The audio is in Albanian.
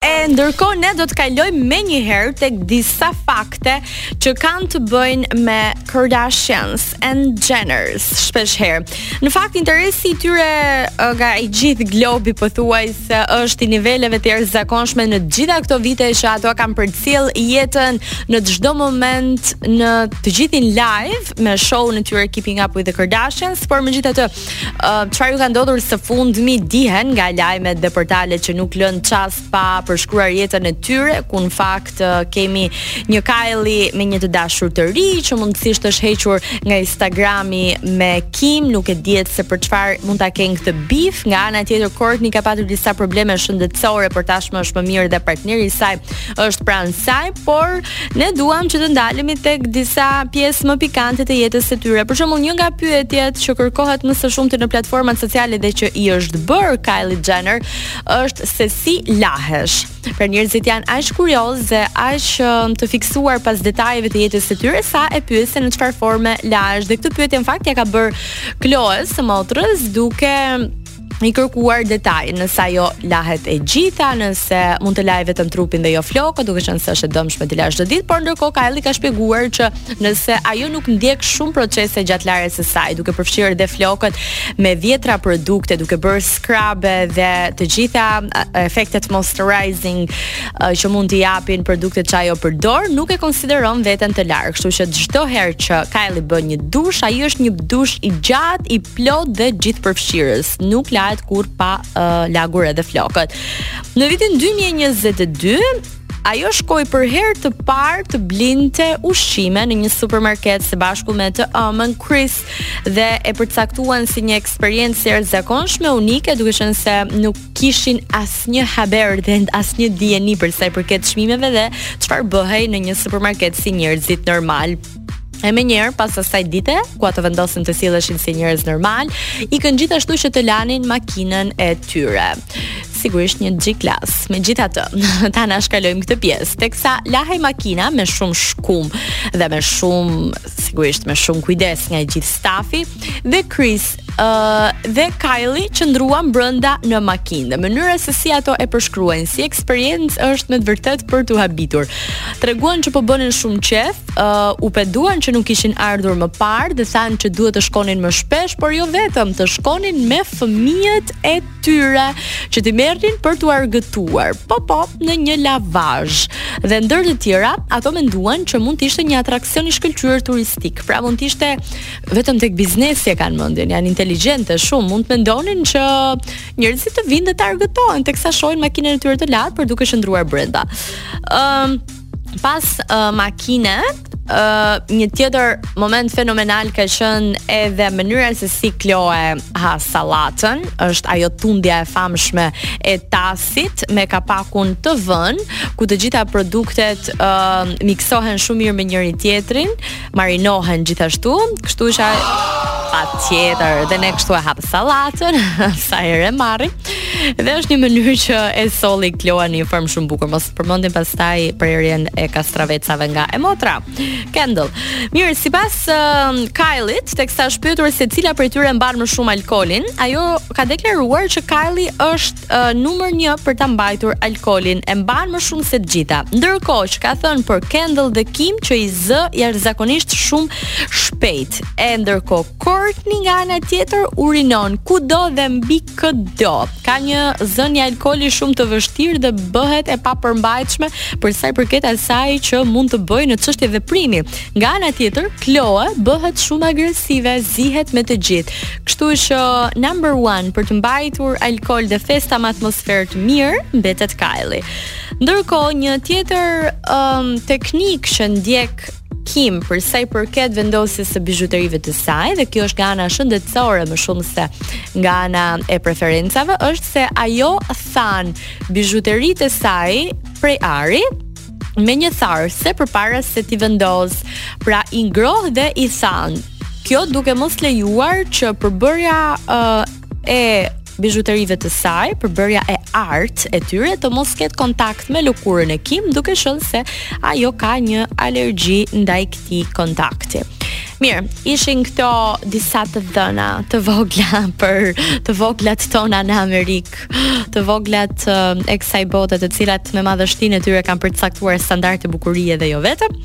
E ndërkohë ne do të kalojmë menjëherë tek disa fakte që kanë të bëjnë me Kardashians and Jenners shpesh herë. Në fakt interesi i tyre nga i gjithë globi pothuajse është i niveleve të jashtëzakonshme në të gjitha këto vite që ato kanë përcjell jetën në çdo moment në të gjithën live me show-n e tyre Keeping Up with the Kardashians, por megjithatë Çfarë u ka ndodhur së fundmi dihen nga lajmet dhe portalet që nuk lënë çast pa përshkruar jetën e tyre, ku në fakt kemi një Kylie me një të dashur të ri që mundësisht është hequr nga Instagrami me Kim, nuk dihet se për çfarë mund ta kenë këtë beef. Nga ana tjetër Kourtney ka patur disa probleme shëndetësore, por tashmë është më mirë dhe partneri i saj është pranë saj, por ne duam që të ndalemi tek disa pjesë më pikante të jetës së tyre. Për shembull, një nga pyetjet që kërkohet më së shumti në platformat sociale dhe që i është bërë Kylie Jenner është se si lahesh. Pra njerëzit janë aq kuriozë dhe aq um, të fiksuar pas detajeve të jetës së tyre sa e pyesen në çfarë forme lahesh. Dhe këtë pyetje në fakt ia ka bërë Khloe së motrës duke i kërkuar detaje nëse ajo lahet e gjitha, nëse mund të lajë vetëm trupin dhe jo flokët, duke qenë se është e dëmshme t'i lash çdo ditë, por ndërkohë Kylie ka shpjeguar që nëse ajo nuk ndjek shumë procese gjatë larjes së saj, duke përfshirë dhe flokët me dhjetra produkte, duke bërë skrabe dhe të gjitha efektet moisturizing që mund t'i japin produktet që ajo përdor, nuk e konsideron veten të larë, kështu që çdo herë që Kylie bën një dush, ai është një dush i gjatë, i plotë dhe gjithëpërfshirës, nuk lahet kurrë pa uh, lagur edhe flokët. Në vitin 2022, ajo shkoi për herë të parë të blinte ushqime në një supermarket së bashku me të ëmën Kris dhe e përcaktuan si një eksperiencë të jashtëzakonshme unike duke qenë se nuk kishin asnjë haber dhe asnjë dijeni për sa i përket çmimeve dhe çfarë bëhej në një supermarket si njerëzit normalë E menjëherë pas asaj dite, ku ato vendosën të silleshin si njerëz normalë, ikën gjithashtu që të lanin makinën e tyre sigurisht një G klas. Megjithatë, ta anashkalojmë këtë pjesë, teksa lahej makina me shumë shkum dhe me shumë, sigurisht me shumë kujdes nga gjithë stafi, dhe Kris uh, dhe Kylie qëndruan brenda në makinë. Mënyra se si ato e përshkruajnë si eksperiencë është me të vërtetë për t'u habitur. Treguan që po bënin shumë qejf, uh, u penduan që nuk kishin ardhur më parë dhe thanë që duhet të shkonin më shpesh, por jo vetëm të shkonin me fëmijët e tyre që t'i merrnin për t'u argëtuar. Po po, në një lavazh. Dhe ndër të tjera, ato menduan që mund të ishte një atraksion i shkëlqyer turistik. Pra mund të ishte vetëm tek biznesi e kanë mendjen, janë inteligjente shumë, mund të mendonin që njerëzit të vijnë dhe të argëtohen teksa shohin makinën e tyre të larë por duke qëndruar brenda. Ëm um, pas uh, makine Uh, një tjetër moment fenomenal ka qenë edhe mënyra se si Kloe ha sallatën, është ajo tundja e famshme e tasit me kapakun të vënë, ku të gjitha produktet uh, miksohen shumë mirë me njëri-tjetrin, marinohen gjithashtu, kështu që patjetër dhe ne kështu e ha sallatën sa herë e marr dhe është një mënyrë që e solli Kloe në një formë shumë bukur mos të përmendim pastaj prerjen e kastravecave nga e motra Kendall mirë sipas uh, Kylie-t teksa është pyetur se cila prej tyre mban më shumë alkoolin ajo ka deklaruar që Kylie është uh, numër një për ta mbajtur alkoolin e mban më shumë se të gjitha. Ndërkohë që ka thënë për Kendall dhe Kim që i zë jashtëzakonisht shumë shpejt. E ndërkohë Courtney nga ana tjetër urinon kudo dhe mbi këdo. Ka një zënie alkooli shumë të vështirë dhe bëhet e papërmbajtshme për sa i përket asaj që mund të bëjë në çështje veprimi. Nga ana tjetër, Chloe bëhet shumë agresive, zihet me të gjithë. Kështu që number one për të mbajtur alkool dhe festa me atmosferë të mirë mbetet Kylie. Ndërkohë, një tjetër um, teknikë që ndjek Kim për sa i përket vendosjes së bizhuterive të saj dhe kjo është nga ana shëndetësore më shumë se nga ana e preferencave është se ajo than bizhuteritë e saj prej ari me një tharëse përpara se t'i vendos. Pra i ngroh dhe i than. Kjo duke mos lejuar që përbërja uh, e bizhuterive të saj, përbërja e artë e tyre të mos ketë kontakt me lëkurën e Kim, duke qenë se ajo ka një alergji ndaj këtij kontakti. Mirë, ishin këto disa të dhëna të vogla për të voglat tona në Amerikë. të voglat e kësaj bote të cilat me madhështinë e tyre kanë përcaktuar standarde bukurie dhe jo vetëm.